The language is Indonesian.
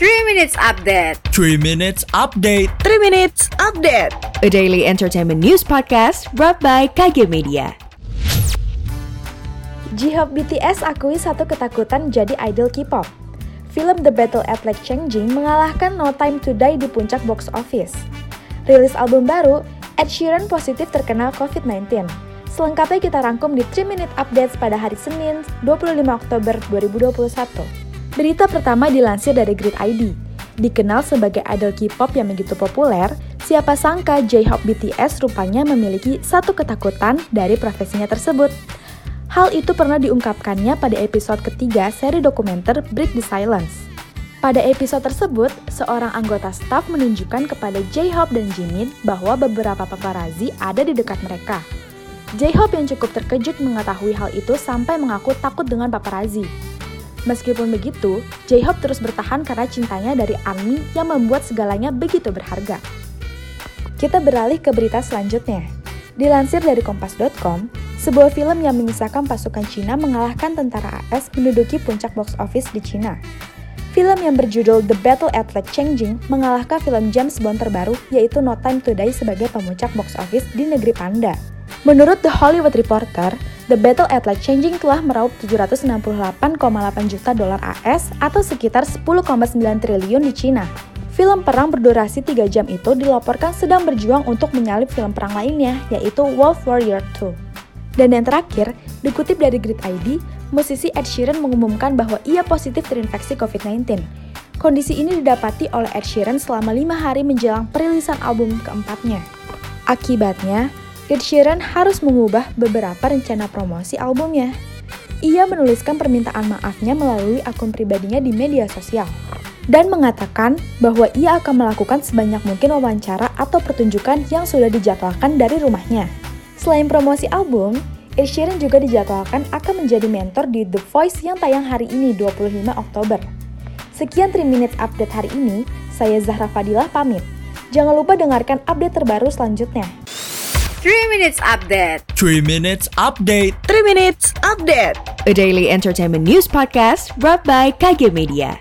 3 Minutes Update. 3 Minutes Update. 3 Minutes Update. A daily entertainment news podcast brought by KG Media. J-Hope BTS akui satu ketakutan jadi idol K-pop. Film The Battle at Lake Changjing mengalahkan No Time to Die di puncak box office. Rilis album baru, Ed Sheeran positif terkena COVID-19 Selengkapnya kita rangkum di 3 Minute Updates pada hari Senin, 25 Oktober 2021. Berita pertama dilansir dari Grid ID. Dikenal sebagai idol K-pop yang begitu populer, siapa sangka J-Hope BTS rupanya memiliki satu ketakutan dari profesinya tersebut. Hal itu pernah diungkapkannya pada episode ketiga seri dokumenter Break the Silence. Pada episode tersebut, seorang anggota staf menunjukkan kepada J-Hope dan Jimin bahwa beberapa paparazzi ada di dekat mereka. J-Hope yang cukup terkejut mengetahui hal itu sampai mengaku takut dengan paparazzi. Meskipun begitu, J-Hope terus bertahan karena cintanya dari ARMY yang membuat segalanya begitu berharga. Kita beralih ke berita selanjutnya. Dilansir dari Kompas.com, sebuah film yang mengisahkan pasukan Cina mengalahkan tentara AS menduduki puncak box office di Cina. Film yang berjudul The Battle at Lake Changjing mengalahkan film James Bond terbaru yaitu No Time to Die sebagai pemuncak box office di negeri Panda. Menurut The Hollywood Reporter, The Battle at Light Changing telah meraup 768,8 juta dolar AS atau sekitar 10,9 triliun di Cina. Film perang berdurasi 3 jam itu dilaporkan sedang berjuang untuk menyalip film perang lainnya, yaitu Wolf Warrior 2. Dan yang terakhir, dikutip dari Grid ID, musisi Ed Sheeran mengumumkan bahwa ia positif terinfeksi COVID-19. Kondisi ini didapati oleh Ed Sheeran selama lima hari menjelang perilisan album keempatnya. Akibatnya, Ed Sheeran harus mengubah beberapa rencana promosi albumnya. Ia menuliskan permintaan maafnya melalui akun pribadinya di media sosial dan mengatakan bahwa ia akan melakukan sebanyak mungkin wawancara atau pertunjukan yang sudah dijadwalkan dari rumahnya. Selain promosi album, Ed Sheeran juga dijadwalkan akan menjadi mentor di The Voice yang tayang hari ini 25 Oktober. Sekian 3 Minutes Update hari ini, saya Zahra Fadilah pamit. Jangan lupa dengarkan update terbaru selanjutnya. 3 Minutes Update. 3 Minutes Update. 3 Minutes Update. A daily entertainment news podcast brought by KG Media